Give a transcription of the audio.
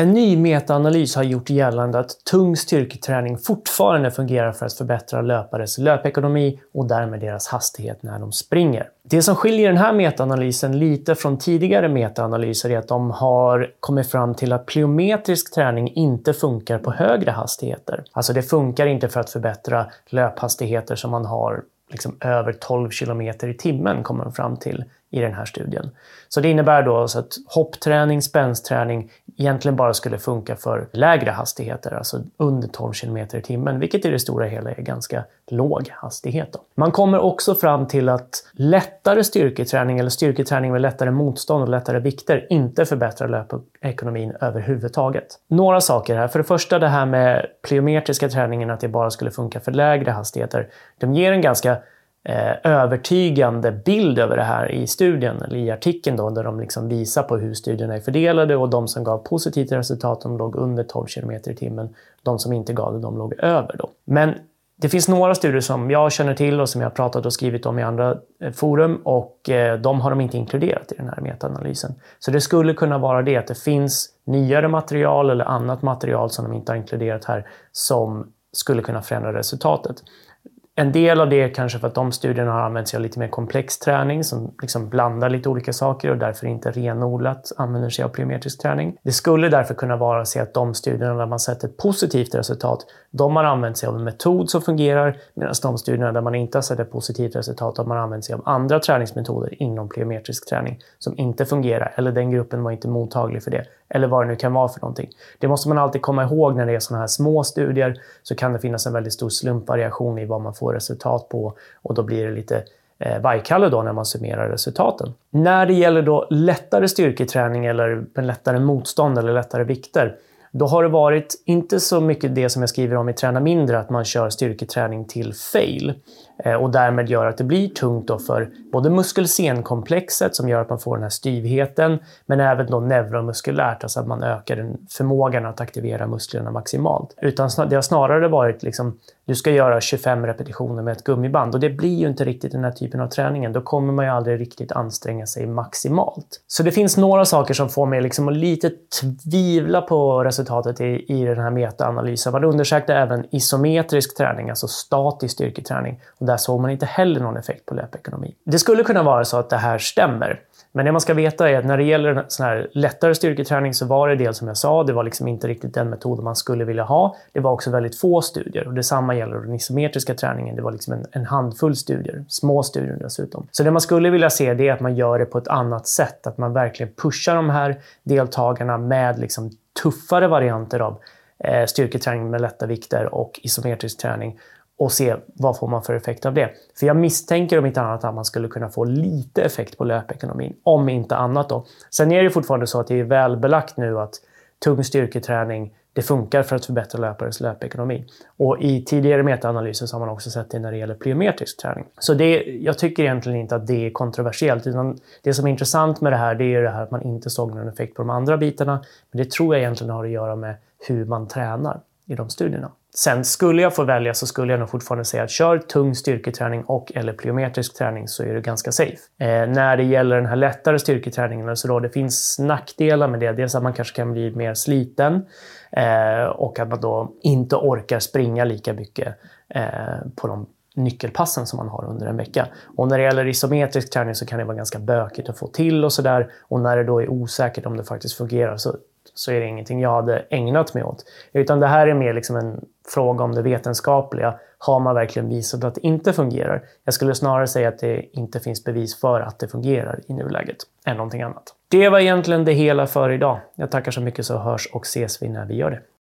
En ny metaanalys har gjort gällande att tung styrketräning fortfarande fungerar för att förbättra löpares löpekonomi och därmed deras hastighet när de springer. Det som skiljer den här metaanalysen lite från tidigare metaanalyser är att de har kommit fram till att plyometrisk träning inte funkar på högre hastigheter. Alltså det funkar inte för att förbättra löphastigheter som man har liksom över 12 km i timmen, kommer de fram till i den här studien. Så det innebär då alltså att hoppträning, spänsträning egentligen bara skulle funka för lägre hastigheter, alltså under 12 km i timmen, vilket i det stora hela är ganska låg hastighet. Då. Man kommer också fram till att lättare styrketräning eller styrketräning med lättare motstånd och lättare vikter inte förbättrar löpekonomin överhuvudtaget. Några saker här. För det första det här med plyometriska träningen, att det bara skulle funka för lägre hastigheter. De ger en ganska Eh, övertygande bild över det här i studien, eller i artikeln då, där de liksom visar på hur studierna är fördelade och de som gav positivt resultat, de låg under 12 km i timmen. De som inte gav det, de låg över. Då. Men det finns några studier som jag känner till och som jag pratat och skrivit om i andra eh, forum och eh, de har de inte inkluderat i den här metaanalysen. Så det skulle kunna vara det att det finns nyare material eller annat material som de inte har inkluderat här som skulle kunna förändra resultatet. En del av det är kanske för att de studierna har använt sig av lite mer komplex träning som liksom blandar lite olika saker och därför inte renodlat använder sig av plyometrisk träning. Det skulle därför kunna vara så att de studierna där man sett ett positivt resultat, de har använt sig av en metod som fungerar medan de studierna där man inte har sett ett positivt resultat, de har använt sig av andra träningsmetoder inom plyometrisk träning som inte fungerar eller den gruppen var inte mottaglig för det eller vad det nu kan vara för någonting. Det måste man alltid komma ihåg när det är sådana här små studier så kan det finnas en väldigt stor slumpvariation i vad man får resultat på och då blir det lite eh, vajkalle då när man summerar resultaten. När det gäller då lättare styrketräning eller lättare motstånd eller lättare vikter då har det varit inte så mycket det som jag skriver om i Träna mindre, att man kör styrketräning till fail. Eh, och därmed gör att det blir tungt då för både muskelsenkomplexet som gör att man får den här styvheten, men även då neuromuskulärt, alltså att man ökar den förmågan att aktivera musklerna maximalt. Utan det har snarare varit liksom, du ska göra 25 repetitioner med ett gummiband och det blir ju inte riktigt den här typen av träningen. Då kommer man ju aldrig riktigt anstränga sig maximalt. Så det finns några saker som får mig liksom att lite tvivla på resultatet i, i den här metaanalysen. Man undersökte även isometrisk träning, alltså statisk styrketräning. Och där såg man inte heller någon effekt på löpekonomi. Det skulle kunna vara så att det här stämmer. Men det man ska veta är att när det gäller sån här lättare styrketräning så var det del som jag sa, det var liksom inte riktigt den metoden man skulle vilja ha. Det var också väldigt få studier och detsamma gäller den isometriska träningen. Det var liksom en, en handfull studier, små studier dessutom. Så det man skulle vilja se det är att man gör det på ett annat sätt, att man verkligen pushar de här deltagarna med liksom tuffare varianter av eh, styrketräning med lätta vikter och isometrisk träning och se vad får man för effekt av det. För jag misstänker om inte annat att man skulle kunna få lite effekt på löpekonomin. Om inte annat då. Sen är det fortfarande så att det är välbelagt nu att tung styrketräning det funkar för att förbättra löpares löpekonomi. Och i tidigare metaanalyser så har man också sett det när det gäller plyometrisk träning. Så det, jag tycker egentligen inte att det är kontroversiellt. Utan det som är intressant med det här det är det här att man inte såg någon effekt på de andra bitarna. Men det tror jag egentligen har att göra med hur man tränar i de studierna. Sen skulle jag få välja så skulle jag nog fortfarande säga att kör tung styrketräning och eller plyometrisk träning så är du ganska safe. Eh, när det gäller den här lättare styrketräningen så då det finns nackdelar med det. Dels att man kanske kan bli mer sliten eh, och att man då inte orkar springa lika mycket eh, på de nyckelpassen som man har under en vecka. Och när det gäller isometrisk träning så kan det vara ganska bökigt att få till och sådär. Och när det då är osäkert om det faktiskt fungerar så så är det ingenting jag hade ägnat mig åt. Utan det här är mer liksom en fråga om det vetenskapliga. Har man verkligen visat att det inte fungerar? Jag skulle snarare säga att det inte finns bevis för att det fungerar i nuläget, än någonting annat. Det var egentligen det hela för idag. Jag tackar så mycket så hörs och ses vi när vi gör det.